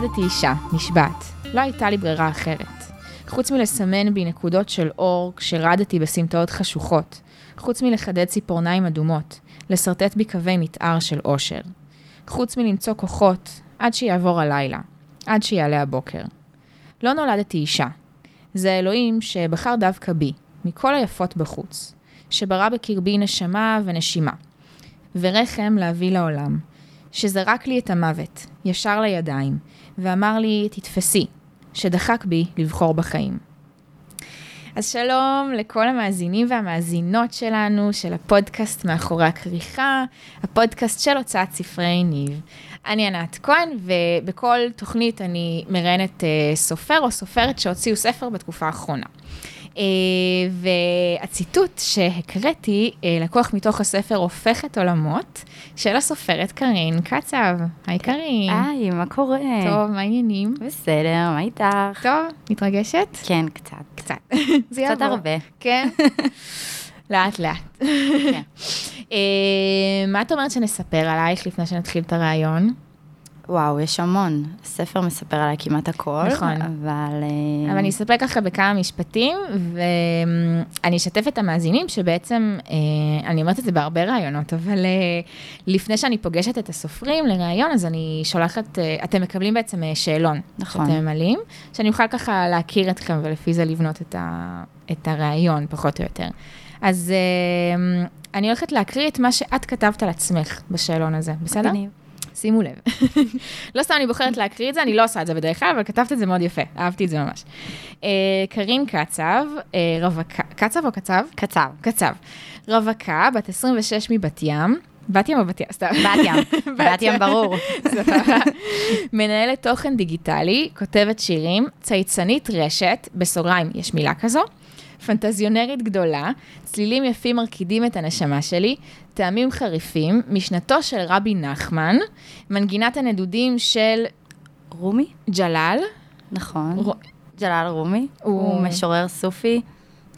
נולדתי אישה, נשבעת. לא הייתה לי ברירה אחרת. חוץ מלסמן בי נקודות של אור כשרדתי בסמטאות חשוכות. חוץ מלחדד ציפורניים אדומות. לשרטט בי קווי מתאר של אושר. חוץ מלמצוא כוחות עד שיעבור הלילה. עד שיעלה הבוקר. לא נולדתי אישה. זה אלוהים שבחר דווקא בי, מכל היפות בחוץ. שברא בקרבי נשמה ונשימה. ורחם להביא לעולם. שזרק לי את המוות, ישר לידיים, ואמר לי, תתפסי, שדחק בי לבחור בחיים. אז שלום לכל המאזינים והמאזינות שלנו, של הפודקאסט מאחורי הכריכה, הפודקאסט של הוצאת ספרי ניב. אני ענת כהן, ובכל תוכנית אני מראיינת uh, סופר או סופרת שהוציאו ספר בתקופה האחרונה. Uh, והציטוט שהקראתי uh, לקוח מתוך הספר הופכת עולמות של הסופרת קארין קצב. היי קארין. היי, מה קורה? טוב, מה העניינים? בסדר, מה איתך? טוב, מתרגשת? כן, קצת. קצת. זה קצת הרבה. כן? לאט לאט. כן. uh, מה את אומרת שנספר עלייך לפני שנתחיל את הרעיון? וואו, יש המון. הספר מספר עליי כמעט הכל. נכון. אבל... אה, אבל אני אספר ככה בכמה משפטים, ואני אשתף את המאזינים שבעצם, אה, אני אומרת את זה בהרבה ראיונות, אבל אה, לפני שאני פוגשת את הסופרים לראיון, אז אני שולחת, אתם מקבלים בעצם שאלון. נכון. שאתם ממלאים, שאני אוכל ככה להכיר אתכם ולפי זה לבנות את, ה, את הראיון, פחות או יותר. אז אני הולכת להקריא את מה שאת כתבת על עצמך בשאלון הזה, בסדר? מגניב. שימו לב. לא סתם אני בוחרת להקריא את זה, אני לא עושה את זה בדרך כלל, אבל כתבת את זה מאוד יפה, אהבתי את זה ממש. אה, קרין קצב, אה, רווקה, קצב או קצב? קצב. קצב. רווקה, בת 26 מבת ים. בת ים או בת ים? סתם. בת ים. בת ים ברור. מנהלת תוכן דיגיטלי, כותבת שירים, צייצנית רשת, בסוגריים, יש מילה כזו? פנטזיונרית גדולה, צלילים יפים מרקידים את הנשמה שלי, טעמים חריפים, משנתו של רבי נחמן, מנגינת הנדודים של רומי? ג'לאל. נכון. ר... ג'לאל רומי. הוא, הוא משורר סופי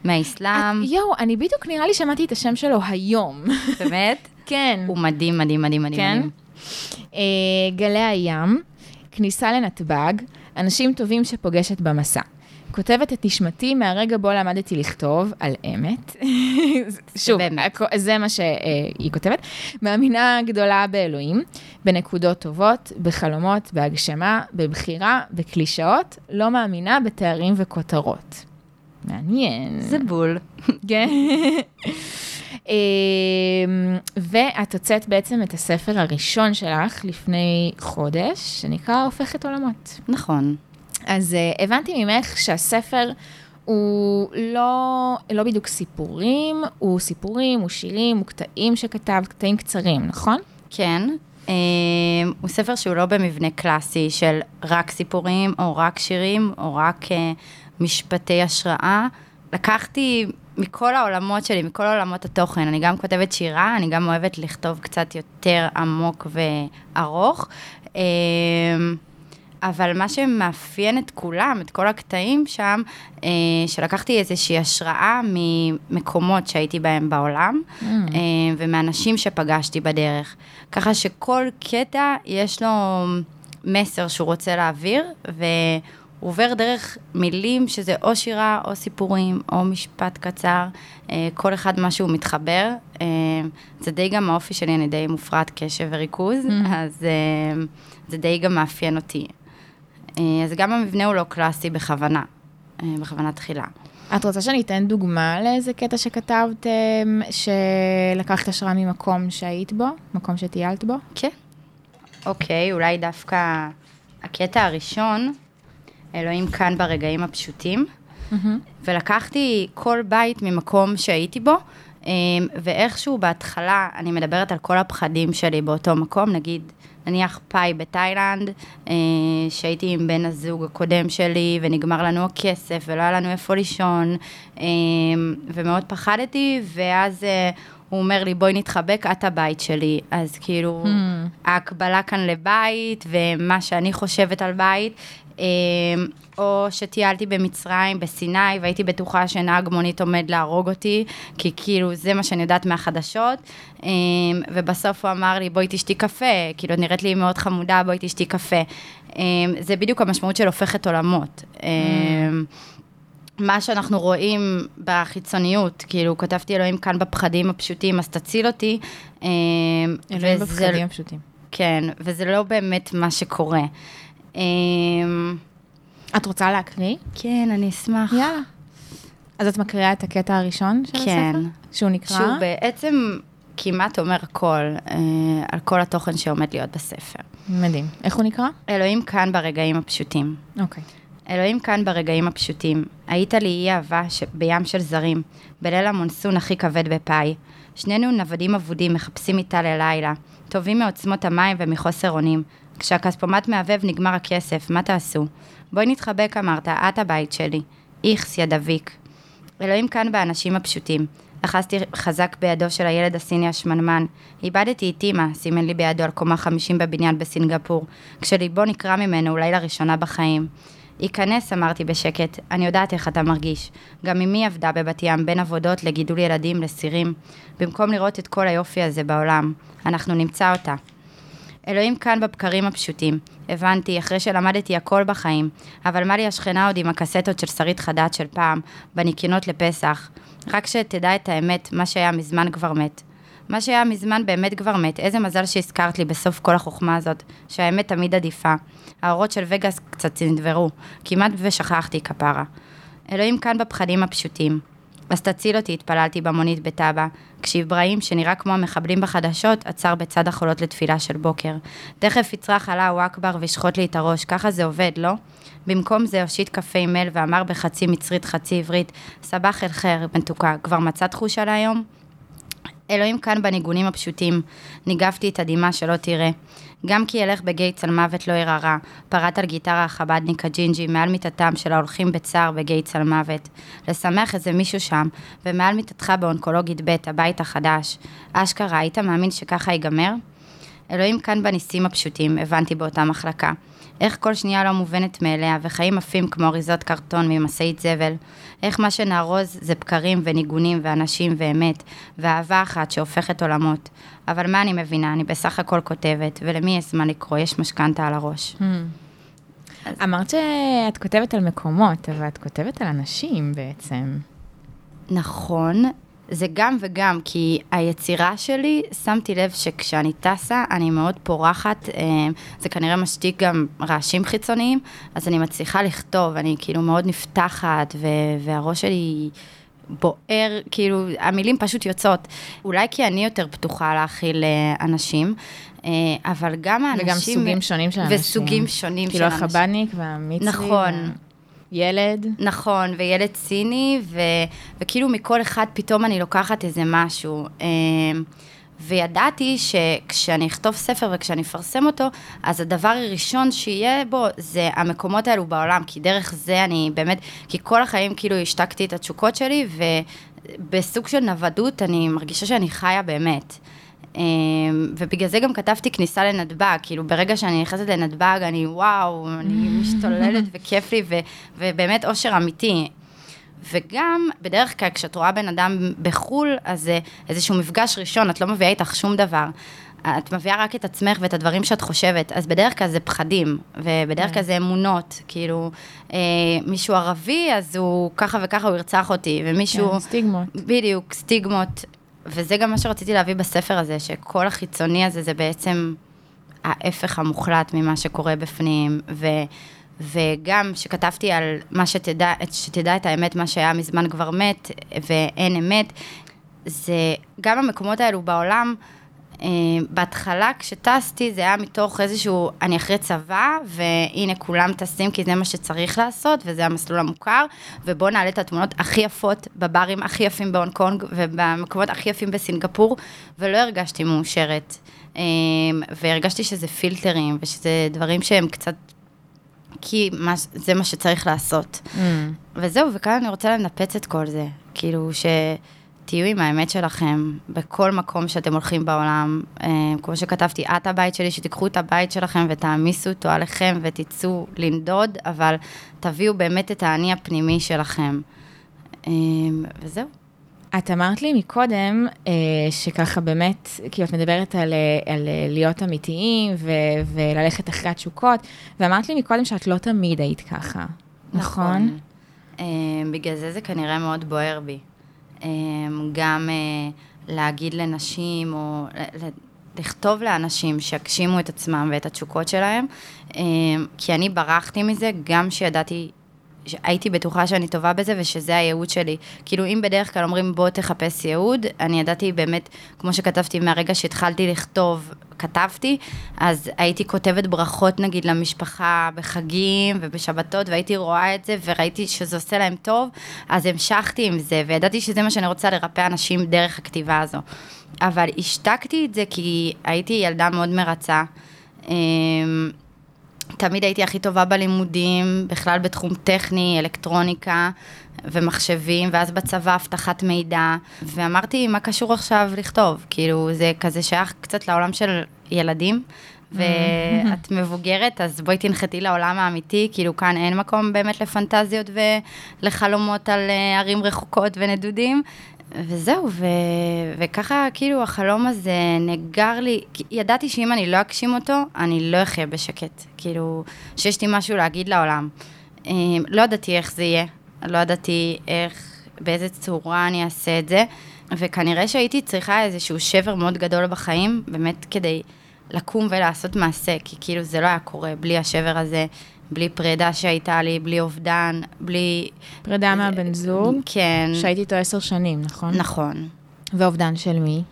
מהאסלאם. את, יואו, אני בדיוק נראה לי שמעתי את השם שלו היום. באמת? כן. הוא מדהים, מדהים, מדהים, מדהים. כן? מדהים. אה, גלי הים, כניסה לנתב"ג, אנשים טובים שפוגשת במסע. כותבת את נשמתי מהרגע בו למדתי לכתוב על אמת. שוב. זה מה שהיא כותבת. מאמינה גדולה באלוהים, בנקודות טובות, בחלומות, בהגשמה, בבחירה, בקלישאות, לא מאמינה בתארים וכותרות. מעניין. זה בול. כן. אמ, ואת הוצאת בעצם את הספר הראשון שלך לפני חודש, שנקרא הופכת עולמות. נכון. אז uh, הבנתי ממך שהספר הוא לא, לא בדיוק סיפורים, הוא סיפורים, הוא שירים, הוא קטעים שכתבת, קטעים קצרים, נכון? כן. Uh, הוא ספר שהוא לא במבנה קלאסי של רק סיפורים, או רק שירים, או רק uh, משפטי השראה. לקחתי מכל העולמות שלי, מכל עולמות התוכן, אני גם כותבת שירה, אני גם אוהבת לכתוב קצת יותר עמוק וארוך. Uh, אבל מה שמאפיין את כולם, את כל הקטעים שם, אה, שלקחתי איזושהי השראה ממקומות שהייתי בהם בעולם, mm. אה, ומאנשים שפגשתי בדרך. ככה שכל קטע יש לו מסר שהוא רוצה להעביר, והוא עובר דרך מילים שזה או שירה, או סיפורים, או משפט קצר, אה, כל אחד מה שהוא מתחבר. אה, זה די גם האופי שלי, אני די מופרעת קשב וריכוז, mm. אז אה, זה די גם מאפיין אותי. אה, אז גם המבנה הוא לא קלאסי בכוונה, אה, בכוונה תחילה. את רוצה שאני אתן דוגמה לאיזה קטע שכתבתם, שלקחת השראה ממקום שהיית בו, מקום שטיילת בו? כן. אוקיי, אולי דווקא הקטע הראשון, אלוהים כאן ברגעים הפשוטים, mm-hmm. ולקחתי כל בית ממקום שהייתי בו, אה, ואיכשהו בהתחלה, אני מדברת על כל הפחדים שלי באותו מקום, נגיד, נניח פאי בתאילנד, אה, שהייתי עם בן הזוג הקודם שלי, ונגמר לנו הכסף, ולא היה לנו איפה לישון, אה, ומאוד פחדתי, ואז אה, הוא אומר לי, בואי נתחבק, את הבית שלי. אז כאילו, mm. ההקבלה כאן לבית, ומה שאני חושבת על בית, או שטיילתי במצרים, בסיני, והייתי בטוחה שנהג מונית עומד להרוג אותי, כי כאילו זה מה שאני יודעת מהחדשות, ובסוף הוא אמר לי, בואי תשתי קפה, כאילו נראית לי מאוד חמודה, בואי תשתי קפה. זה בדיוק המשמעות של הופכת עולמות. Mm. מה שאנחנו רואים בחיצוניות, כאילו, כתבתי אלוהים כאן בפחדים הפשוטים, אז תציל אותי. אלוהים בפחדים הפשוטים. כן, וזה לא באמת מה שקורה. את רוצה להקריא? כן, אני אשמח. יאללה. אז את מקריאה את הקטע הראשון של כן. הספר? שהוא נקרא? שהוא בעצם כמעט אומר הכל, אה, על כל התוכן שעומד להיות בספר. מדהים. איך הוא נקרא? אלוהים כאן ברגעים הפשוטים. אוקיי. אלוהים כאן ברגעים הפשוטים. היית לי אי אהבה ש... בים של זרים, בליל המונסון הכי כבד בפאי. שנינו נוודים אבודים מחפשים איתה ללילה, טובים מעוצמות המים ומחוסר אונים. כשהכספומט מהבהב נגמר הכסף, מה תעשו? בואי נתחבק, אמרת, את הבית שלי. איכס, יא דביק. אלוהים כאן באנשים הפשוטים. אחזתי חזק בידו של הילד הסיני השמנמן. איבדתי את אימא, סימן לי בידו על קומה חמישים בבניין בסינגפור, כשליבו נקרע ממנו אולי לראשונה בחיים. ייכנס, אמרתי בשקט, אני יודעת איך אתה מרגיש. גם אמי עבדה בבת ים, בין עבודות לגידול ילדים, לסירים. במקום לראות את כל היופי הזה בעולם, אנחנו נמצא אותה. אלוהים כאן בבקרים הפשוטים. הבנתי, אחרי שלמדתי הכל בחיים, אבל מה לי השכנה עוד עם הקסטות של שרית חדד של פעם, בניקיונות לפסח. רק שתדע את האמת, מה שהיה מזמן כבר מת. מה שהיה מזמן באמת כבר מת, איזה מזל שהזכרת לי בסוף כל החוכמה הזאת, שהאמת תמיד עדיפה. האורות של וגאס קצת נדברו, כמעט ושכחתי כפרה. אלוהים כאן בפחדים הפשוטים. אז תציל אותי, התפללתי במונית בטאבה, כשאיברהים, שנראה כמו המחבלים בחדשות, עצר בצד החולות לתפילה של בוקר. תכף יצרח אללהו אכבר וישחוט לי את הראש, ככה זה עובד, לא? במקום זה הושיט עם מל ואמר בחצי מצרית חצי עברית, סבח אל חיר, מתוקה, כבר מצאת תחושה להיום? אלוהים כאן בניגונים הפשוטים, ניגבתי את הדמעה שלא תראה. גם כי ילך בגיא צל מוות לא ירא רע, פרט על גיטרה החבדניק הג'ינג'י מעל מיטתם של ההולכים בצער בגיא צל מוות. לשמח איזה מישהו שם, ומעל מיטתך באונקולוגית ב', הבית החדש. אשכרה, היית מאמין שככה ייגמר? אלוהים כאן בניסים הפשוטים, הבנתי באותה מחלקה. איך כל שנייה לא מובנת מאליה, וחיים עפים כמו אריזות קרטון ממשאית זבל. איך מה שנארוז זה בקרים וניגונים ואנשים ואמת, ואהבה אחת שהופכת עולמות. אבל מה אני מבינה? אני בסך הכל כותבת, ולמי יש זמן לקרוא? יש משכנתה על הראש. Hmm. אמרת שאת כותבת על מקומות, אבל את כותבת על אנשים בעצם. נכון, זה גם וגם, כי היצירה שלי, שמתי לב שכשאני טסה, אני מאוד פורחת, אה, זה כנראה משתיק גם רעשים חיצוניים, אז אני מצליחה לכתוב, אני כאילו מאוד נפתחת, והראש שלי בוער, כאילו, המילים פשוט יוצאות. אולי כי אני יותר פתוחה להכיל אה, אנשים, אה, אבל גם האנשים... וגם סוגים שונים של אנשים. וסוגים שונים כאילו של אנשים. כאילו החבדניק והמצרי. נכון. ילד. נכון, וילד ציני, ו, וכאילו מכל אחד פתאום אני לוקחת איזה משהו. אמ, וידעתי שכשאני אכתוב ספר וכשאני אפרסם אותו, אז הדבר הראשון שיהיה בו זה המקומות האלו בעולם, כי דרך זה אני באמת, כי כל החיים כאילו השתקתי את התשוקות שלי, ובסוג של נוודות אני מרגישה שאני חיה באמת. אמ, ובגלל זה גם כתבתי כניסה לנתב"ג, כאילו ברגע שאני נכנסת לנתב"ג, אני וואו, אני משתוללת וכיף לי, ו, ובאמת אושר אמיתי. וגם, בדרך כלל כשאת רואה בן אדם בחו"ל, אז זה איזשהו מפגש ראשון, את לא מביאה איתך שום דבר. את מביאה רק את עצמך ואת הדברים שאת חושבת, אז בדרך כלל זה פחדים, ובדרך כלל זה אמונות, כאילו, אה, מישהו ערבי, אז הוא ככה וככה, הוא ירצח אותי, ומישהו... כן, סטיגמות. בדיוק, סטיגמות. וזה גם מה שרציתי להביא בספר הזה, שכל החיצוני הזה זה בעצם ההפך המוחלט ממה שקורה בפנים, ו, וגם שכתבתי על מה שתדע, שתדע את האמת, מה שהיה מזמן כבר מת, ואין אמת, זה גם המקומות האלו בעולם, בהתחלה כשטסתי זה היה מתוך איזשהו, אני אחרי צבא, והנה כולם טסים כי זה מה שצריך לעשות, וזה המסלול המוכר, ובואו נעלה את התמונות הכי יפות בברים הכי יפים בהונג קונג, ובמקומות הכי יפים בסינגפור, ולא הרגשתי מאושרת. אה, והרגשתי שזה פילטרים, ושזה דברים שהם קצת... כי מה, זה מה שצריך לעשות. Mm. וזהו, וכאן אני רוצה לנפץ את כל זה. כאילו, ש... תהיו עם האמת שלכם בכל מקום שאתם הולכים בעולם. אה, כמו שכתבתי, את הבית שלי, שתיקחו את הבית שלכם ותעמיסו אותו עליכם ותצאו לנדוד, אבל תביאו באמת את האני הפנימי שלכם. אה, וזהו. את אמרת לי מקודם, אה, שככה באמת, כאילו את מדברת על, על להיות אמיתיים ו, וללכת אחרי התשוקות, ואמרת לי מקודם שאת לא תמיד היית ככה, נכון? נכון. בגלל זה זה כנראה מאוד בוער בי. אה, גם אה, להגיד לנשים, או לכתוב לאנשים שיגשימו את עצמם ואת התשוקות שלהם, אה, כי אני ברחתי מזה גם שידעתי הייתי בטוחה שאני טובה בזה ושזה הייעוד שלי. כאילו, אם בדרך כלל אומרים בוא תחפש ייעוד, אני ידעתי באמת, כמו שכתבתי מהרגע שהתחלתי לכתוב, כתבתי, אז הייתי כותבת ברכות נגיד למשפחה בחגים ובשבתות, והייתי רואה את זה וראיתי שזה עושה להם טוב, אז המשכתי עם זה, וידעתי שזה מה שאני רוצה לרפא אנשים דרך הכתיבה הזו. אבל השתקתי את זה כי הייתי ילדה מאוד מרצה. תמיד הייתי הכי טובה בלימודים, בכלל בתחום טכני, אלקטרוניקה ומחשבים, ואז בצבא אבטחת מידע, ואמרתי, מה קשור עכשיו לכתוב? כאילו, זה כזה שייך קצת לעולם של ילדים, ואת מבוגרת, אז בואי תנחתי לעולם האמיתי, כאילו כאן אין מקום באמת לפנטזיות ולחלומות על אה, ערים רחוקות ונדודים, וזהו, ו... וככה כאילו החלום הזה נגר לי, ידעתי שאם אני לא אגשים אותו, אני לא אחיה בשקט, כאילו, שיש לי משהו להגיד לעולם. אמ, לא ידעתי איך זה יהיה, לא ידעתי איך, באיזה צורה אני אעשה את זה, וכנראה שהייתי צריכה איזשהו שבר מאוד גדול בחיים, באמת כדי לקום ולעשות מעשה, כי כאילו זה לא היה קורה בלי השבר הזה. בלי פרידה שהייתה לי, בלי אובדן, בלי... פרידה מהבן זוג? כן. שהייתי איתו עשר שנים, נכון? נכון. ואובדן של מי?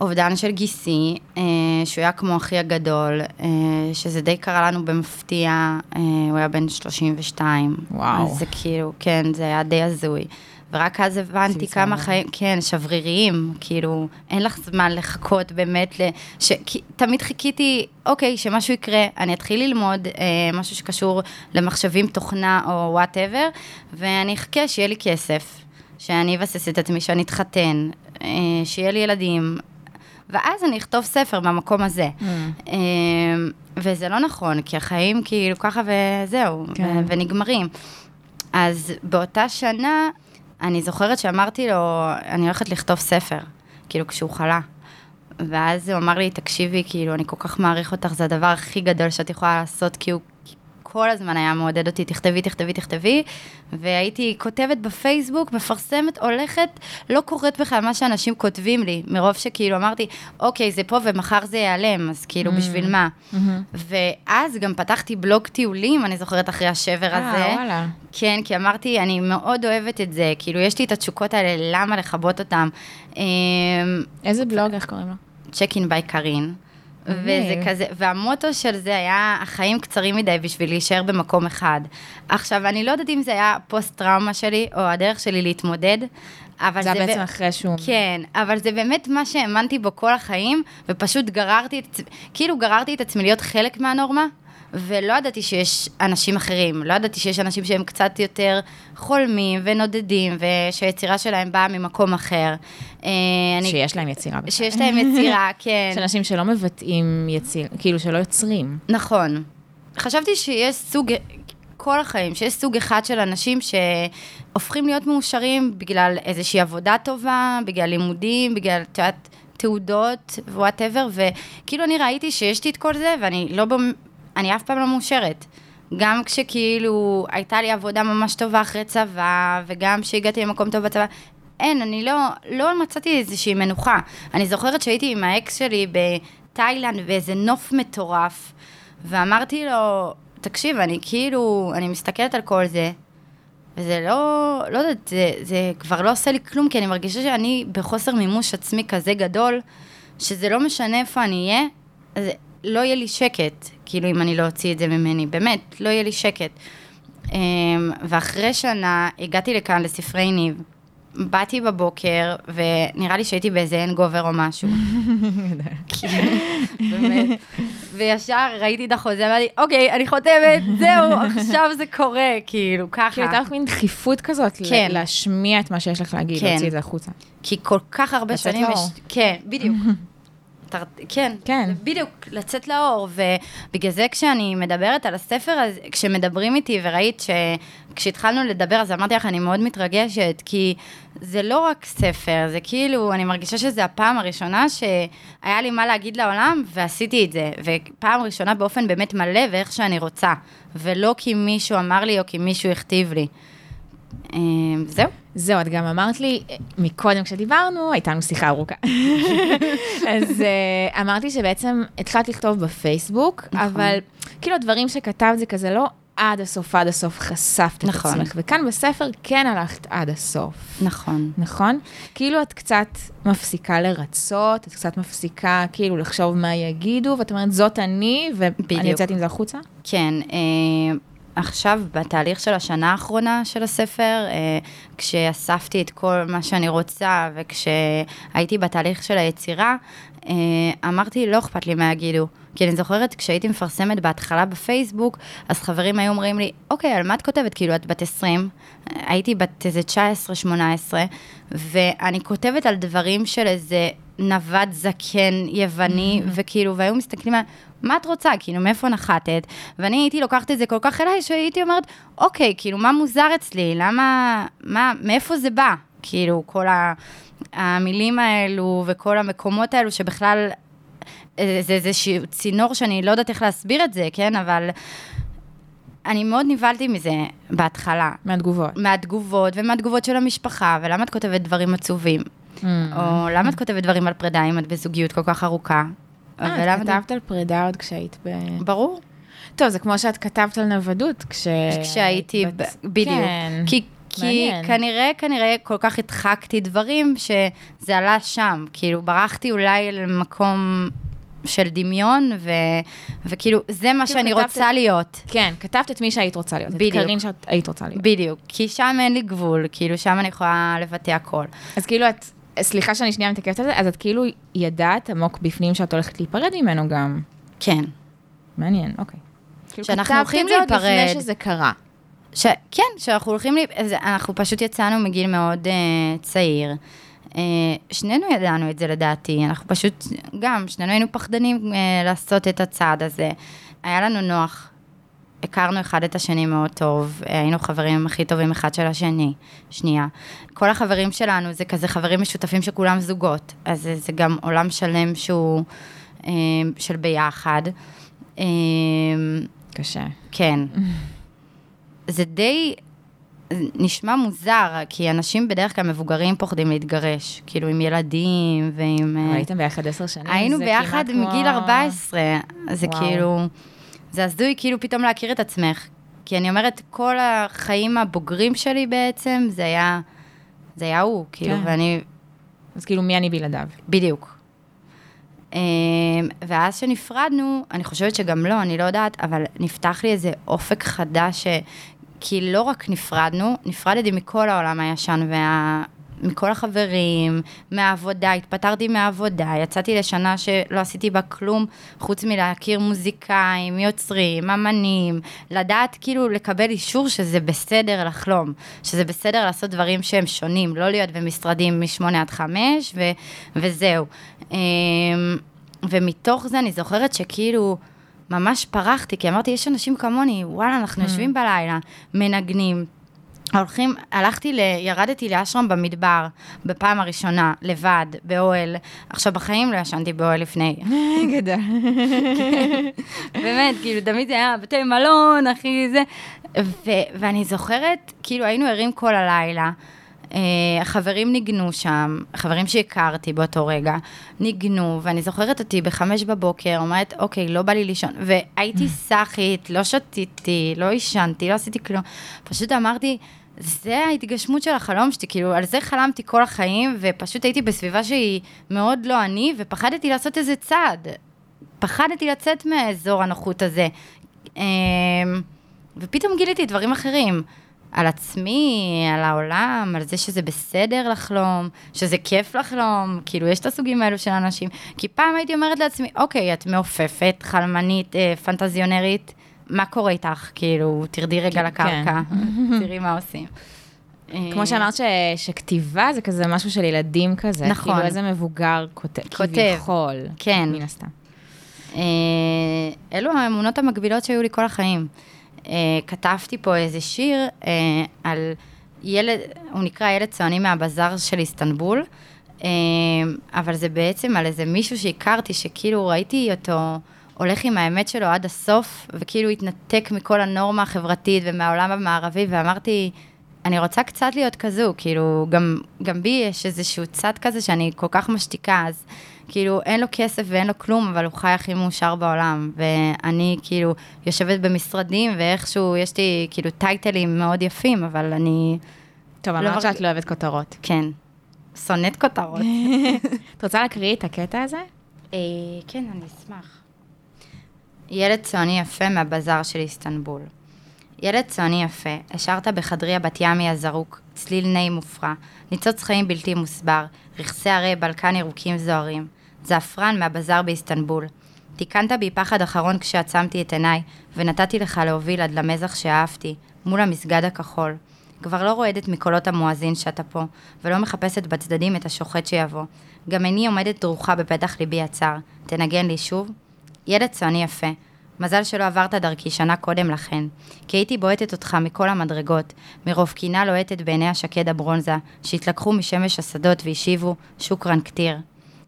אובדן של גיסי, אה, שהוא היה כמו אחי הגדול, אה, שזה די קרה לנו במפתיע, אה, הוא היה בן 32. וואו. אז זה כאילו, כן, זה היה די הזוי. ורק אז הבנתי כמה חיים, כן, שבריריים, כאילו, אין לך זמן לחכות באמת, ל... ש... כי, תמיד חיכיתי, אוקיי, שמשהו יקרה, אני אתחיל ללמוד אה, משהו שקשור למחשבים, תוכנה או whatever, ואני אחכה שיהיה לי כסף, שאני אבסס את עצמי, שאני אתחתן, אה, שיהיה לי ילדים, ואז אני אכתוב ספר במקום הזה. Mm. אה, וזה לא נכון, כי החיים כאילו ככה וזהו, כן. ונגמרים. אז באותה שנה אני זוכרת שאמרתי לו, אני הולכת לכתוב ספר, כאילו כשהוא חלה. ואז הוא אמר לי, תקשיבי, כאילו, אני כל כך מעריך אותך, זה הדבר הכי גדול שאת יכולה לעשות, כי הוא כל הזמן היה מעודד אותי, תכתבי, תכתבי, תכתבי, והייתי כותבת בפייסבוק, מפרסמת, הולכת, לא קוראת בכלל מה שאנשים כותבים לי, מרוב שכאילו אמרתי, אוקיי, זה פה ומחר זה ייעלם, אז כאילו, mm-hmm. בשביל מה? Mm-hmm. ואז גם פתחתי בלוג טיולים, אני זוכרת אחרי השבר אה, הזה. אה, וואלה. כן, כי אמרתי, אני מאוד אוהבת את זה, כאילו, יש לי את התשוקות האלה, למה לכבות אותן? אמ, איזה בלוג, איך קוראים לו? צ'ק אין ביי קארין. וזה כזה, והמוטו של זה היה, החיים קצרים מדי בשביל להישאר במקום אחד. עכשיו, אני לא יודעת אם זה היה פוסט-טראומה שלי, או הדרך שלי להתמודד, אבל זה... זה בעצם ב... אחרי שהוא... כן, אבל זה באמת מה שהאמנתי בו כל החיים, ופשוט גררתי את... כאילו גררתי את עצמי להיות חלק מהנורמה. ולא ידעתי שיש אנשים אחרים, לא ידעתי שיש אנשים שהם קצת יותר חולמים ונודדים, ושהיצירה שלהם באה ממקום אחר. אה, שיש להם יצירה. שיש להם יצירה, כן. יש אנשים שלא מבטאים יציר, כאילו שלא יוצרים. נכון. חשבתי שיש סוג, כל החיים, שיש סוג אחד של אנשים שהופכים להיות מאושרים בגלל איזושהי עבודה טובה, בגלל לימודים, בגלל, את יודעת, תעודות וואטאבר, וכאילו אני ראיתי שיש לי את כל זה, ואני לא אני אף פעם לא מאושרת. גם כשכאילו הייתה לי עבודה ממש טובה אחרי צבא, וגם כשהגעתי למקום טוב בצבא, אין, אני לא, לא מצאתי איזושהי מנוחה. אני זוכרת שהייתי עם האקס שלי בתאילנד באיזה נוף מטורף, ואמרתי לו, תקשיב, אני כאילו, אני מסתכלת על כל זה, וזה לא, לא יודעת, זה, זה כבר לא עושה לי כלום, כי אני מרגישה שאני בחוסר מימוש עצמי כזה גדול, שזה לא משנה איפה אני אהיה, אז לא יהיה לי שקט, כאילו אם אני לא אוציא את זה ממני, באמת, לא יהיה לי שקט. אמ, ואחרי שנה הגעתי לכאן לספרי ניב, באתי בבוקר, ונראה לי שהייתי באיזה אין גובר או משהו. באמת. וישר ראיתי את החוזה, אמרתי, אוקיי, אני חותמת, זהו, עכשיו זה קורה, כאילו, ככה. כאילו, הייתה לך מין דחיפות כזאת, כן. להשמיע את מה שיש לך להגיד, כן. להוציא את זה החוצה. כי כל כך הרבה לצאת שנים לאור. יש... כן, בדיוק. תר- כן, כן. בדיוק, לצאת לאור, ובגלל זה כשאני מדברת על הספר, אז כשמדברים איתי, וראית שכשהתחלנו לדבר, אז אמרתי לך, אני מאוד מתרגשת, כי זה לא רק ספר, זה כאילו, אני מרגישה שזו הפעם הראשונה שהיה לי מה להגיד לעולם, ועשיתי את זה, ופעם ראשונה באופן באמת מלא ואיך שאני רוצה, ולא כי מישהו אמר לי או כי מישהו הכתיב לי. אה, זהו. זהו, את גם אמרת לי, אה, מקודם כשדיברנו, הייתה לנו שיחה ארוכה. אז uh, אמרת לי שבעצם התחלת לכתוב בפייסבוק, נכון. אבל כאילו הדברים שכתבת זה כזה לא עד הסוף, עד הסוף חשפת את נכון. עצמך, וכאן בספר כן הלכת עד הסוף. נכון. נכון? כאילו את קצת מפסיקה לרצות, את קצת מפסיקה כאילו לחשוב מה יגידו, ואת אומרת, זאת אני, ואני. יוצאת עם זה החוצה? כן, אה, עכשיו, בתהליך של השנה האחרונה של הספר, אה, כשאספתי את כל מה שאני רוצה, וכשהייתי בתהליך של היצירה, אה, אמרתי, לא אכפת לי מה יגידו. כי אני זוכרת, כשהייתי מפרסמת בהתחלה בפייסבוק, אז חברים היו אומרים לי, אוקיי, על מה את כותבת? כאילו, את בת 20, הייתי בת איזה 19-18, ואני כותבת על דברים של איזה נווד זקן יווני, וכאילו, והיו מסתכלים על... מה את רוצה? כאילו, מאיפה נחתת? ואני הייתי לוקחת את זה כל כך אליי, שהייתי אומרת, אוקיי, כאילו, מה מוזר אצלי? למה, מה, מאיפה זה בא? כאילו, כל ה, המילים האלו וכל המקומות האלו שבכלל, אה, זה איזשהו צינור שאני לא יודעת איך להסביר את זה, כן? אבל אני מאוד נבהלתי מזה בהתחלה. מהתגובות. מהתגובות ומהתגובות של המשפחה, ולמה את כותבת דברים עצובים? או למה את כותבת דברים על פרידה אם את בזוגיות כל כך ארוכה? אה, את כתבת על פרידה עוד כשהיית ב... ברור. טוב, זה כמו שאת כתבת על נוודות, כש... כשהייתי, בדיוק. כן. כי, כי מעניין. כנראה, כנראה כל כך הדחקתי דברים שזה עלה שם. כאילו, ברחתי אולי למקום של דמיון, ו, וכאילו, זה מה כאילו, שאני כתבת- רוצה להיות. כן, כתבת את מי שהיית רוצה להיות. בדיוק. את קרין שאת היית רוצה להיות. בדיוק. כי שם אין לי גבול, כאילו, שם אני יכולה לבטא הכל. אז כאילו את, סליחה שאני שנייה מתעכבת על זה, אז את כאילו ידעת עמוק בפנים שאת הולכת להיפרד ממנו גם. כן. מעניין, אוקיי. כאילו שאנחנו הולכים את זה עוד להיפרד. לפני שזה קרה. ש... כן, שאנחנו הולכים. אז אנחנו פשוט יצאנו מגיל מאוד uh, צעיר. Uh, שנינו ידענו את זה לדעתי, אנחנו פשוט, גם, שנינו היינו פחדנים uh, לעשות את הצעד הזה. היה לנו נוח, הכרנו אחד את השני מאוד טוב, היינו חברים הכי טובים אחד של השני, שנייה. כל החברים שלנו זה כזה חברים משותפים שכולם זוגות, אז זה, זה גם עולם שלם שהוא uh, של ביחד. Uh, קשה. כן. זה די נשמע מוזר, כי אנשים בדרך כלל מבוגרים פוחדים להתגרש, כאילו עם ילדים ועם... אה, הייתם ביחד עשר שנים, היינו ביחד כמעט כמו- מגיל 14, אז זה וואו. כאילו... זה הזוי כאילו פתאום להכיר את עצמך. כי אני אומרת, כל החיים הבוגרים שלי בעצם, זה היה... זה היה הוא, כאילו, כן. ואני... אז כאילו, מי אני בלעדיו? בדיוק. אמ, ואז שנפרדנו, אני חושבת שגם לא, אני לא יודעת, אבל נפתח לי איזה אופק חדש, ש... כי לא רק נפרדנו, נפרדתי מכל העולם הישן וה... מכל החברים, מהעבודה, התפטרתי מהעבודה, יצאתי לשנה שלא עשיתי בה כלום, חוץ מלהכיר מוזיקאים, יוצרים, אמנים, לדעת כאילו לקבל אישור שזה בסדר לחלום, שזה בסדר לעשות דברים שהם שונים, לא להיות במשרדים מ-8 עד 5 ו- וזהו. אמ, ומתוך זה אני זוכרת שכאילו ממש פרחתי, כי אמרתי, יש אנשים כמוני, וואלה, אנחנו יושבים בלילה, מנגנים. הולכים, הלכתי, ל, ירדתי לאשרם במדבר, בפעם הראשונה, לבד, באוהל. עכשיו, בחיים לא ישנתי באוהל לפני. גדול. באמת, כאילו, תמיד זה היה בתי מלון, אחי, זה. ו- ואני זוכרת, כאילו, היינו ערים כל הלילה. אה, החברים ניגנו שם, חברים שהכרתי באותו רגע, ניגנו, ואני זוכרת אותי בחמש בבוקר, אומרת, אוקיי, לא בא לי לישון, והייתי סאחית, לא שתיתי, לא עישנתי, לא עשיתי כלום. פשוט אמרתי, זה ההתגשמות של החלום שלי, כאילו, על זה חלמתי כל החיים, ופשוט הייתי בסביבה שהיא מאוד לא אני, ופחדתי לעשות איזה צעד. פחדתי לצאת מהאזור הנוחות הזה. אמ, ופתאום גיליתי דברים אחרים. על עצמי, על העולם, על זה שזה בסדר לחלום, שזה כיף לחלום, כאילו, יש את הסוגים האלו של אנשים. כי פעם הייתי אומרת לעצמי, אוקיי, את מעופפת, חלמנית, אה, פנטזיונרית, מה קורה איתך? כאילו, תרדי רגע כן. לקרקע, תראי מה עושים. כמו אה, שאמרת ש, שכתיבה זה כזה משהו של ילדים כזה. נכון. כאילו איזה מבוגר כותב. כותב. כביכול. כן. מן הסתם. אה, אלו האמונות המקבילות שהיו לי כל החיים. אה, כתבתי פה איזה שיר אה, על ילד, הוא נקרא ילד צועני מהבזאר של איסטנבול, אה, אבל זה בעצם על איזה מישהו שהכרתי, שכאילו ראיתי אותו הולך עם האמת שלו עד הסוף, וכאילו התנתק מכל הנורמה החברתית ומהעולם המערבי, ואמרתי, אני רוצה קצת להיות כזו, כאילו, גם, גם בי יש איזשהו צד כזה שאני כל כך משתיקה, אז כאילו, אין לו כסף ואין לו כלום, אבל הוא חי הכי מאושר בעולם. ואני כאילו יושבת במשרדים, ואיכשהו יש לי כאילו טייטלים מאוד יפים, אבל אני, טוב, לא אמרת מרג- שאת לא אוהבת כותרות. כן, שונאת כותרות. את רוצה להקריא את הקטע הזה? אה, כן, אני אשמח. ילד צועני יפה מהבזאר של איסטנבול. ילד צועני יפה, השארת בחדרי הבת ימי הזרוק, צליל נהי מופרע, ניצוץ חיים בלתי מוסבר, רכסי הרי בלקן ירוקים זוהרים. זעפרן מהבזאר באיסטנבול. תיקנת בי פחד אחרון כשעצמתי את עיניי, ונתתי לך להוביל עד למזח שאהבתי, מול המסגד הכחול. כבר לא רועדת מקולות המואזין שאתה פה, ולא מחפשת בצדדים את השוחט שיבוא. גם איני עומדת דרוכה בפתח ליבי הצר. תנגן לי שוב? ילד צועני יפה. מזל שלא עברת דרכי שנה קודם לכן, כי הייתי בועטת אותך מכל המדרגות, מרוב קינה לוהטת בעיני השקד הברונזה, שהתלקחו משמש השדות והשיבו, שוקרן כתיר.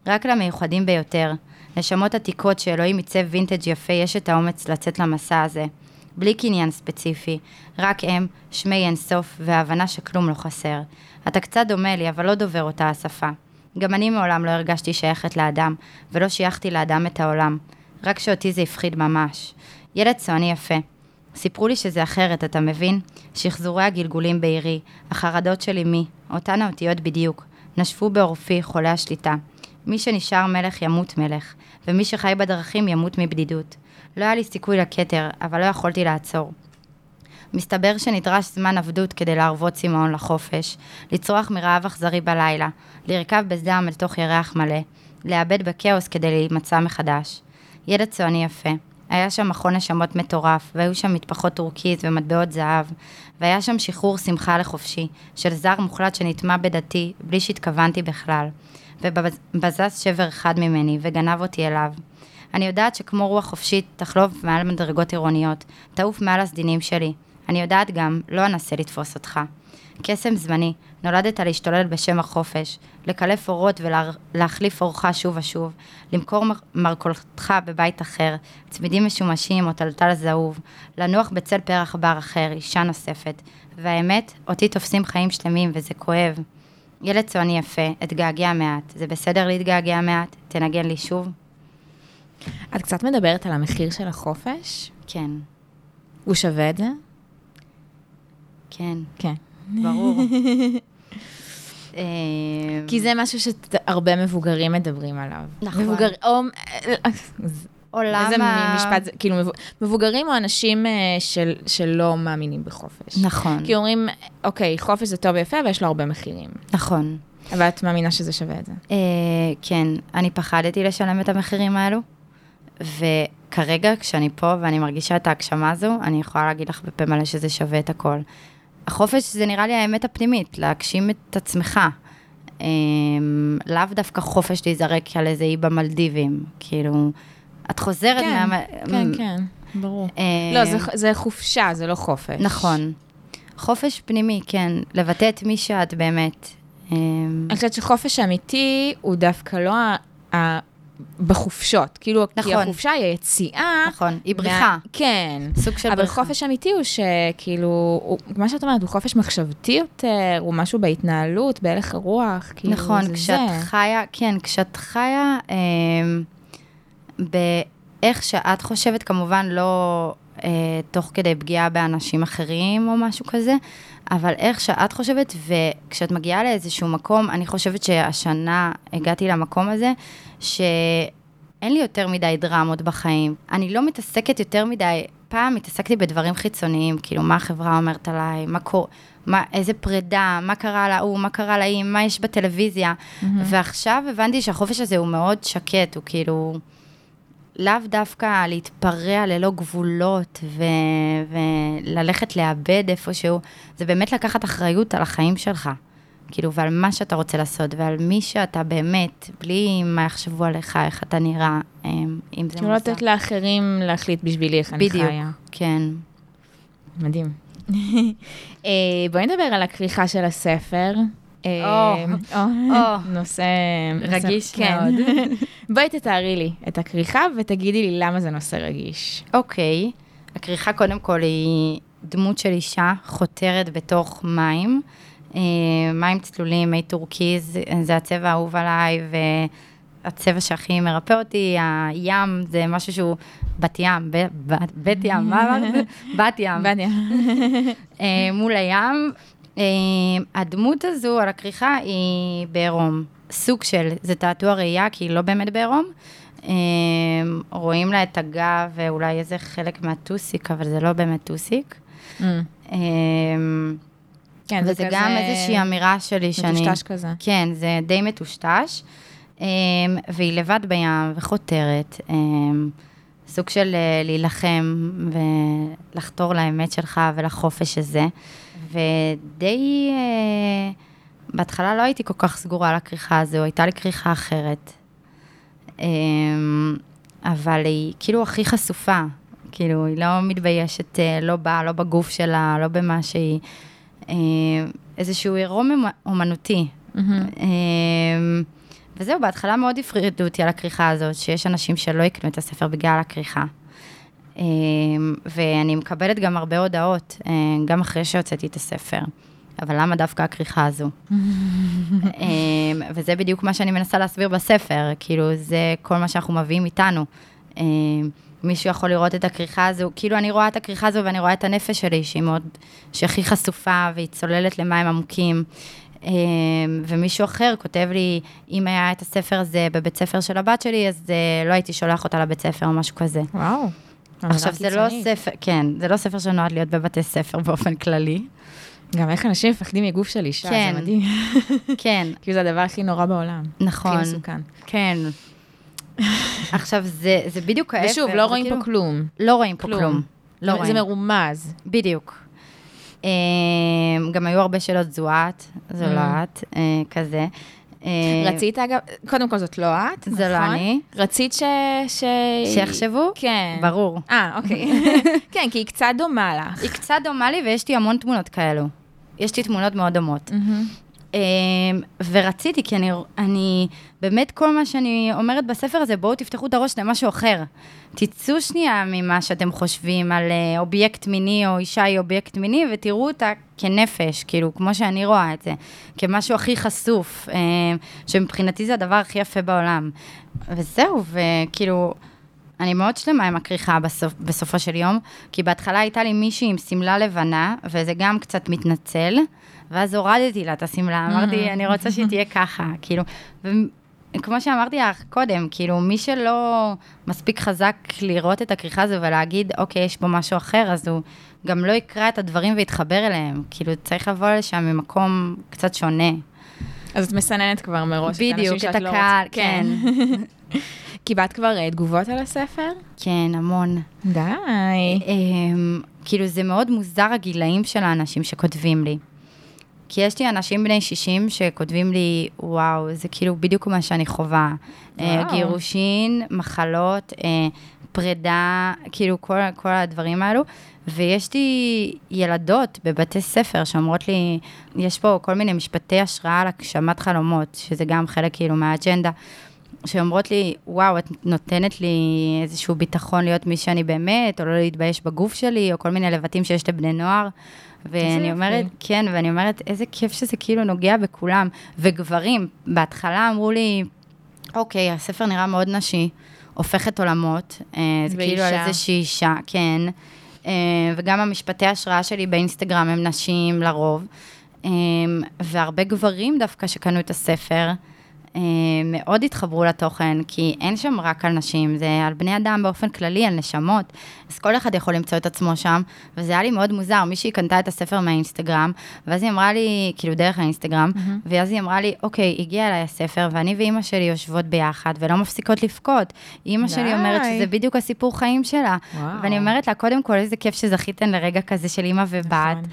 רק למיוחדים ביותר, נשמות עתיקות שאלוהים עיצב וינטג' יפה, יש את האומץ לצאת למסע הזה. בלי קניין ספציפי, רק הם, שמי אין סוף, וההבנה שכלום לא חסר. אתה קצת דומה לי, אבל לא דובר אותה השפה. גם אני מעולם לא הרגשתי שייכת לאדם, ולא שייכתי לאדם את העולם. רק שאותי זה הפחיד ממש. ילד צועני יפה. סיפרו לי שזה אחרת, אתה מבין? שחזורי הגלגולים בעירי, החרדות של אמי, אותן האותיות בדיוק, נשפו בעורפי חולי השליטה. מי שנשאר מלך ימות מלך, ומי שחי בדרכים ימות מבדידות. לא היה לי סיכוי לכתר, אבל לא יכולתי לעצור. מסתבר שנדרש זמן עבדות כדי להרוות צמאון לחופש, לצרוח מרעב אכזרי בלילה, לרכב בזעם אל תוך ירח מלא, לאבד בכאוס כדי להימצא מחדש. ילד צועני יפה. היה שם מכון נשמות מטורף, והיו שם מטפחות טורקיז ומטבעות זהב, והיה שם שחרור שמחה לחופשי, של זר מוחלט שנטמע בדתי, בלי שהתכוונתי בכלל, ובזז שבר אחד ממני, וגנב אותי אליו. אני יודעת שכמו רוח חופשית, תחלוף מעל מדרגות עירוניות, תעוף מעל הסדינים שלי. אני יודעת גם, לא אנסה לתפוס אותך. קסם זמני, נולדת להשתולל בשם החופש, לקלף אורות ולהחליף אורך שוב ושוב, למכור מר- מרכולתך בבית אחר, צמידים משומשים או טלטל זהוב, לנוח בצל פרח בר אחר, אישה נוספת. והאמת, אותי תופסים חיים שלמים וזה כואב. ילד צועני יפה, אתגעגע מעט. זה בסדר להתגעגע מעט? תנגן לי שוב? את קצת מדברת על המחיר של החופש. כן, הוא שווה את זה? כן, כן. ברור. אה, כי זה משהו שהרבה מבוגרים מדברים עליו. נכון. מבוגר, או... עולם איזה ה... משפט זה, כאילו, מבו- מבוגרים או אנשים אה, של, שלא מאמינים בחופש. נכון, כי אומרים, אוקיי, חופש זה טוב ויפה, אבל יש לו הרבה מחירים. נכון. אבל את מאמינה שזה שווה את זה. אה, כן, אני פחדתי לשלם את המחירים האלו, וכרגע כשאני פה ואני מרגישה את ההגשמה הזו, אני יכולה להגיד לך בפה מלא שזה שווה את הכל. החופש זה נראה לי האמת הפנימית, להגשים את עצמך. אה, לאו דווקא חופש להיזרק על איזה אי במלדיבים, כאילו, את חוזרת כן, מה... כן, כן, ברור. אה, לא, זה, זה חופשה, זה לא חופש. נכון. חופש פנימי, כן, לבטא את מי שאת באמת. אה, אני חושבת שחופש אמיתי הוא דווקא לא ה... ה... בחופשות. כאילו, כי נכון. החופשה היא היציאה. נכון, היא מה- בריחה. כן. סוג של אבל בריחה. חופש אמיתי הוא שכאילו, הוא, מה שאת אומרת, הוא חופש מחשבתי יותר, הוא משהו בהתנהלות, בהלך הרוח, כאילו, נכון, זה כשאת זה. חיה, כן, כשאת חיה אה, באיך שאת חושבת, כמובן לא אה, תוך כדי פגיעה באנשים אחרים או משהו כזה, אבל איך שאת חושבת, וכשאת מגיעה לאיזשהו מקום, אני חושבת שהשנה הגעתי למקום הזה, שאין לי יותר מדי דרמות בחיים. אני לא מתעסקת יותר מדי פעם התעסקתי בדברים חיצוניים, כאילו, מה החברה אומרת עליי, מה קורה, מה, איזה פרידה, מה קרה להוא, מה קרה להיא, מה יש בטלוויזיה. Mm-hmm. ועכשיו הבנתי שהחופש הזה הוא מאוד שקט, הוא כאילו... לאו דווקא להתפרע ללא גבולות ו- וללכת לאבד איפשהו, זה באמת לקחת אחריות על החיים שלך. כאילו, ועל מה שאתה רוצה לעשות, ועל מי שאתה באמת, בלי מה יחשבו עליך, איך אתה נראה, אם זה מוזר. כאילו לתת לאחרים להחליט בשבילי איך אני חיה. בדיוק, כן. מדהים. אה, בואי נדבר על הכריכה של הספר. אה, או, נושא רגיש כן. מאוד. בואי תתארי לי את הכריכה ותגידי לי למה זה נושא רגיש. אוקיי, הכריכה קודם כל היא דמות של אישה חותרת בתוך מים. אה, מים צלולים, מי טורקיז, זה הצבע האהוב עליי, והצבע שהכי מרפא אותי, הים זה משהו שהוא בת ים, בית ים, מה אמרת? בת ים. בדיה. אה, מול הים. אה, הדמות הזו על הכריכה היא בעירום. סוג של, זה תעתוע ראייה, כי היא לא באמת בעירום. אה, רואים לה את הגב ואולי איזה חלק מהטוסיק, אבל זה לא באמת טוסיק. Mm. אה, כן, זה וזה כזה... גם איזושהי אמירה שלי שאני... מטושטש כזה. כן, זה די מטושטש. אמ, והיא לבד בים וחותרת. אמ, סוג של אה, להילחם ולחתור לאמת שלך ולחופש הזה. ודי... אה, בהתחלה לא הייתי כל כך סגורה על הכריכה הזו, הייתה לי כריכה אחרת. אמ, אבל היא כאילו הכי חשופה. כאילו, היא לא מתביישת, אה, לא בה, לא בגוף שלה, לא במה שהיא... אה, איזשהו עירום אומנותי. מהמם. אמ, וזהו, בהתחלה מאוד הפרידו אותי על הכריכה הזאת, שיש אנשים שלא יקנו את הספר בגלל הכריכה. אמ, ואני מקבלת גם הרבה הודעות, אה, גם אחרי שהוצאתי את הספר. אבל למה דווקא הכריכה הזו? אמ, וזה בדיוק מה שאני מנסה להסביר בספר, כאילו, זה כל מה שאנחנו מביאים איתנו. אמ, מישהו יכול לראות את הכריכה הזו, כאילו אני רואה את הכריכה הזו ואני רואה את הנפש שלי, שהיא מאוד, שהכי חשופה והיא צוללת למים עמוקים. ומישהו אחר כותב לי, אם היה את הספר הזה בבית ספר של הבת שלי, אז אה, לא הייתי שולח אותה לבית ספר או משהו כזה. וואו. עכשיו, זה לא. ספר, כן, זה לא ספר שנועד להיות בבתי ספר באופן כללי. גם איך אנשים מפחדים מגוף של אישה, כן. זה מדהים. כן, כאילו זה הדבר הכי נורא בעולם. נכון. הכי מסוכן. כן. עכשיו, זה, זה בדיוק ההפך. ושוב, זה לא רואים כאילו- פה כלום. לא רואים פה כלום. כלום. לא זה רואים. מרומז. בדיוק. אמ, גם היו הרבה שאלות זוהת, זולת, אה, כזה. אה, רצית, אגב, קודם כל זאת לא את, נכון? זה לא אני. רצית ש... ש... שיחשבו? כן. ברור. אה, אוקיי. כן, כי היא קצת דומה לך. היא קצת דומה לי ויש לי המון תמונות כאלו. יש לי תמונות מאוד דומות. מהמם. אמ, ורציתי, כי אני, אני, באמת כל מה שאני אומרת בספר הזה, בואו תפתחו את הראש למשהו אחר. תצאו שנייה ממה שאתם חושבים על אה, אובייקט מיני או אישה היא אובייקט מיני, ותראו אותה כנפש, כאילו, כמו שאני רואה את זה, כמשהו הכי חשוף, אה, שמבחינתי זה הדבר הכי יפה בעולם. וזהו, וכאילו... אני מאוד שלמה עם הכריכה בסופ, בסופו של יום, כי בהתחלה הייתה לי מישהי עם שמלה לבנה, וזה גם קצת מתנצל, ואז הורדתי לה את השמלה, אמרתי, אני רוצה שהיא תהיה ככה, כאילו, וכמו שאמרתי לך קודם, כאילו, מי שלא מספיק חזק לראות את הכריכה הזו ולהגיד, אוקיי, יש פה משהו אחר, אז הוא גם לא יקרא את הדברים ויתחבר אליהם, כאילו, צריך לבוא לשם ממקום קצת שונה. אז את מסננת כבר מראש את האנשים בדיוק, שאת את לא הקהל, רוצה. כן. קיבלת כבר אה, תגובות על הספר? כן, המון. די. אמ, כאילו, זה מאוד מוזר הגילאים של האנשים שכותבים לי. כי יש לי אנשים בני 60 שכותבים לי, וואו, זה כאילו בדיוק מה שאני חווה. אה, וואו. גירושין, מחלות, אה, פרידה, כאילו כל, כל הדברים האלו. ויש לי ילדות בבתי ספר שאומרות לי, יש פה כל מיני משפטי השראה על הגשמת חלומות, שזה גם חלק כאילו מהאג'נדה. שאומרות לי, וואו, את נותנת לי איזשהו ביטחון להיות מי שאני באמת, או לא להתבייש בגוף שלי, או כל מיני לבטים שיש לבני נוער. ואני. אומרת, כן, ואני אומרת, איזה כיף שזה כאילו נוגע בכולם. וגברים, בהתחלה אמרו לי, אוקיי, הספר נראה מאוד נשי, הופכת עולמות. אה, זה כאילו על ואישה. איזושהי אישה, כן. אה, וגם המשפטי השראה שלי באינסטגרם הם נשים לרוב. אה, והרבה גברים דווקא שקנו את הספר. אה, מאוד התחברו לתוכן, כי אין שם רק על נשים, זה על בני אדם באופן כללי, על נשמות. אז כל אחד יכול למצוא את עצמו שם, וזה היה לי מאוד מוזר. מישהי קנתה את הספר מהאינסטגרם, ואז היא אמרה לי, כאילו דרך האינסטגרם, ואז היא אמרה לי, אוקיי, הגיע אליי הספר, ואני ואימא שלי יושבות ביחד, ולא מפסיקות לבכות. אימא שלי אומרת. שזה בדיוק הסיפור חיים שלה. וואו. ואני אומרת לה, קודם כל, איזה כיף שזכיתן לרגע כזה של אימא ובת. נכון.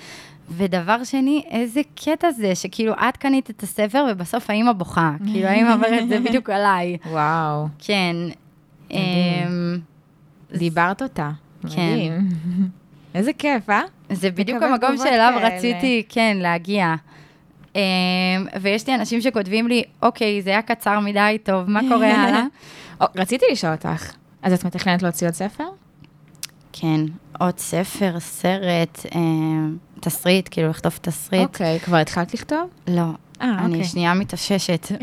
ודבר שני, איזה קטע זה, שכאילו את קנית את הספר ובסוף האימא בוכה. כאילו האימא אומרת, זה בדיוק עליי. וואו, כן. אמ, דיברת אותה. כן. איזה כיף, אה? זה בדיוק המקום שאליו. רציתי, כן, להגיע. אמ, ויש לי אנשים שכותבים לי, אוקיי, זה היה קצר מדי, טוב, מה קורה הלאה? רציתי לשאול אותך, אז את מתכננת להוציא עוד ספר? כן, עוד ספר, סרט, אמ, תסריט, כאילו לכתוב תסריט. אוקיי, כבר התחלת לכתוב? לא, אה, אני אוקיי. שנייה מתאוששת.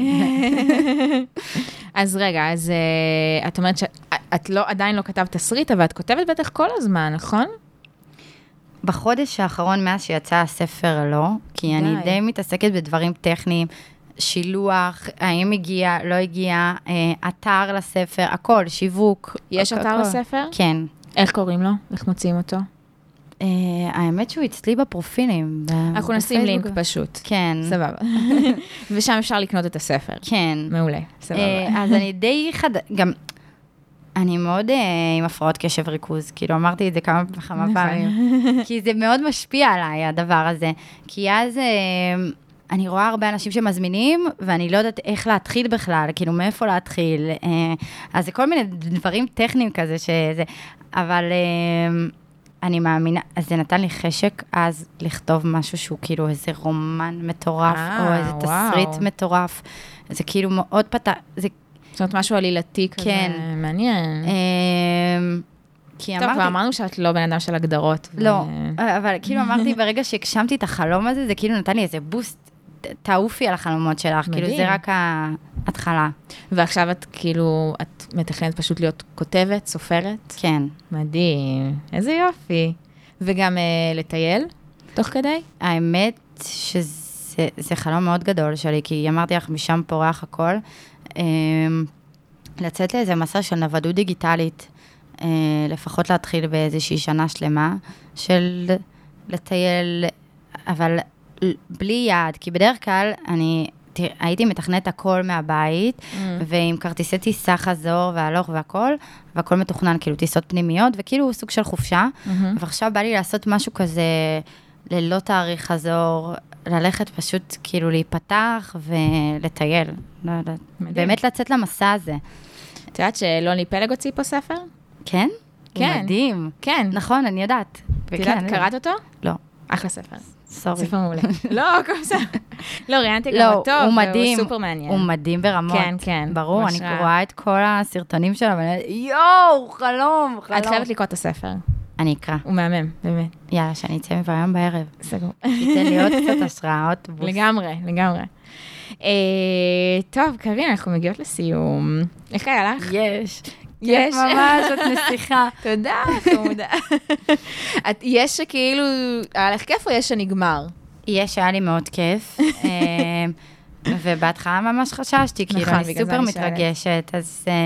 אז רגע, אז אה, את אומרת שאת לא, עדיין לא כתבת תסריט, אבל את כותבת בטח כל הזמן, נכון? בחודש האחרון, מאז שיצא הספר, לא, כי די. אני די. מתעסקת בדברים טכניים, שילוח, האם הגיע, לא הגיע, אה, אתר לספר, הכל, שיווק. יש הכ- אתר הכל. לספר? כן. איך קוראים לו? איך מוציאים אותו? אה, האמת שהוא אצלי בפרופילים. אנחנו נשים לינק. פשוט. כן. סבבה. ושם אפשר לקנות את הספר. כן. מעולה, סבבה. אה, אז אני די חד... גם... אני מאוד אה, עם הפרעות קשב וריכוז, כאילו אמרתי את זה כמה וכמה נכון. פעמים, כי זה מאוד משפיע עליי, הדבר הזה. כי אז אה, אני רואה הרבה אנשים שמזמינים, ואני לא יודעת איך להתחיל בכלל, כאילו מאיפה להתחיל. אה, אז זה כל מיני דברים טכניים כזה, שזה... אבל אה, אני מאמינה, אז זה נתן לי חשק אז לכתוב משהו שהוא כאילו איזה רומן מטורף, אה, או איזה וואו. תסריט מטורף. זה כאילו מאוד פתח, זה זאת אומרת, משהו עלילתי כזה. כן. מעניין. אמ, כי טוב, כבר אמרתי, אמרנו שאת לא בן אדם של הגדרות. ו- לא, אבל כאילו אמרתי, ברגע שהגשמתי את החלום הזה, זה כאילו נתן לי איזה בוסט, תעופי על החלומות שלך, כאילו מדהים. זה רק ההתחלה. ועכשיו את כאילו, את מתכננת פשוט להיות כותבת, סופרת? כן. מדהים, איזה יופי. וגם אה, לטייל, תוך כדי? האמת שזה זה חלום מאוד גדול שלי, כי אמרתי לך, משם פורח הכל. אמ, לצאת לאיזה מסע של נוודות דיגיטלית, אה, לפחות להתחיל באיזושהי שנה שלמה, של לטייל, אבל בלי יעד, כי בדרך כלל אני תראה, הייתי מתכננת הכל מהבית, Mm. ועם כרטיסי טיסה חזור והלוך והכל, והכל מתוכנן, כאילו טיסות פנימיות, וכאילו סוג של חופשה. מהמם. ועכשיו בא לי לעשות משהו כזה ללא תאריך חזור, ללכת פשוט כאילו להיפתח ולטייל. לא יודעת. באמת לצאת למסע הזה. את יודעת שלוני פלג הוציא פה ספר? כן? כן. הוא מדהים. כן. נכון, אני יודעת. את יודעת, קראת אותו? לא, אחלה ספר. סורי. ספר מעולה. לא, הכל בסדר. לא, ראיינתי גם לא, אותו, מדהים. והוא סופר מעניין. הוא מדהים ברמות. כן, כן. ברור, אני. רואה את כל הסרטונים שלו, ואני אומרת, יואו, חלום, חלום. את חייבת לקרוא את הספר, אני אקרא. הוא מהמם, באמת. יאללה, שאני אצא מפה היום בערב. סגור. תיתן לי עוד קצת השראה, עוד בוסט. לגמרי, לגמרי. אה, טוב, קרין, אנחנו מגיעות לסיום. איך היה לך? יש. יש. ממש, את נסיכה. תודה, חמודה. את- יש שכאילו, היה לך כיף או יש שנגמר? יש, היה לי מאוד כיף. אה, ובהתחלה ממש חששתי, כאילו, נכון, אני זה סופר. מתרגשת, אז אה,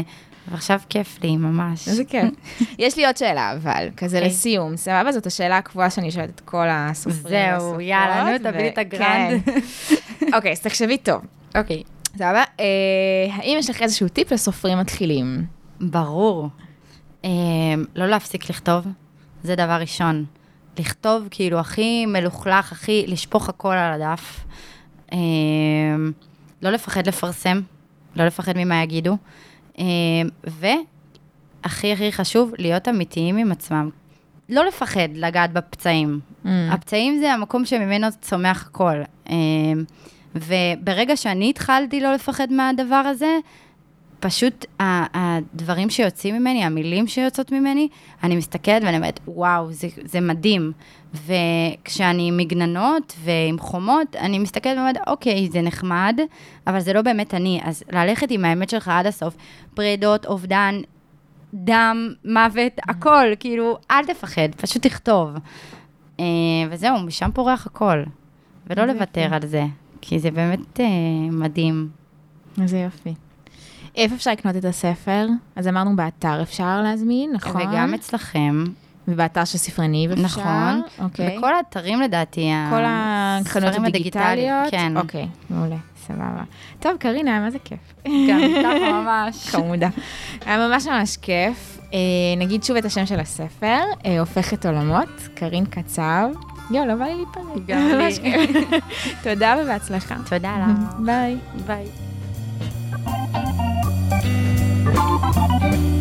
ועכשיו כיף לי, ממש. איזה כיף. יש לי עוד שאלה, אבל, כזה אוקיי. לסיום, סבבה? זאת השאלה הקבועה שאני שואלת את כל הסופרים זהו, יאללה, נו, תביא לי את כן. הגרנד. אוקיי, אז תחשבי טוב. אוקיי. סבבה? אה, האם יש לך איזשהו טיפ לסופרים מתחילים? ברור. אה, לא להפסיק לכתוב, זה דבר ראשון. לכתוב כאילו הכי מלוכלך, הכי, לשפוך הכל על הדף. אה, לא לפחד לפרסם, לא לפחד ממה יגידו. אה, והכי הכי חשוב, להיות אמיתיים עם עצמם. לא לפחד לגעת בפצעים. Mm. הפצעים זה המקום שממנו צומח הכל. אה, וברגע שאני התחלתי לא לפחד מהדבר הזה, פשוט הדברים שיוצאים ממני, המילים שיוצאות ממני, אני מסתכלת ואני אומרת, וואו, זה, זה מדהים. וכשאני עם מגננות ועם חומות, אני מסתכלת ואומרת, אוקיי, זה נחמד, אבל זה לא באמת אני. אז ללכת עם האמת שלך עד הסוף, פרדות, אובדן, דם, מוות, הכל, כאילו, אל תפחד, פשוט תכתוב. אה, וזהו, משם פורח הכל. ולא לוותר. על זה, כי זה באמת אה, מדהים. איזה יופי. איפה אפשר לקנות את הספר? אז אמרנו באתר אפשר להזמין, נכון? וגם אצלכם. ובאתר של ספרני אפשר. נכון. אוקיי. בכל האתרים לדעתי. כל החנויות הדיגיטליות? כן. אוקיי, מעולה, סבבה. טוב, קרינה, מה זה כיף. גם איתך ממש. חמודה. היה ממש ממש כיף. אה, נגיד שוב את השם של הספר, אה, הופכת עולמות, קרין קצב. יואו, לא בא לי להיפרד. גם לי. תודה ובהצלחה. תודה לך. ביי. ביי. Thank you.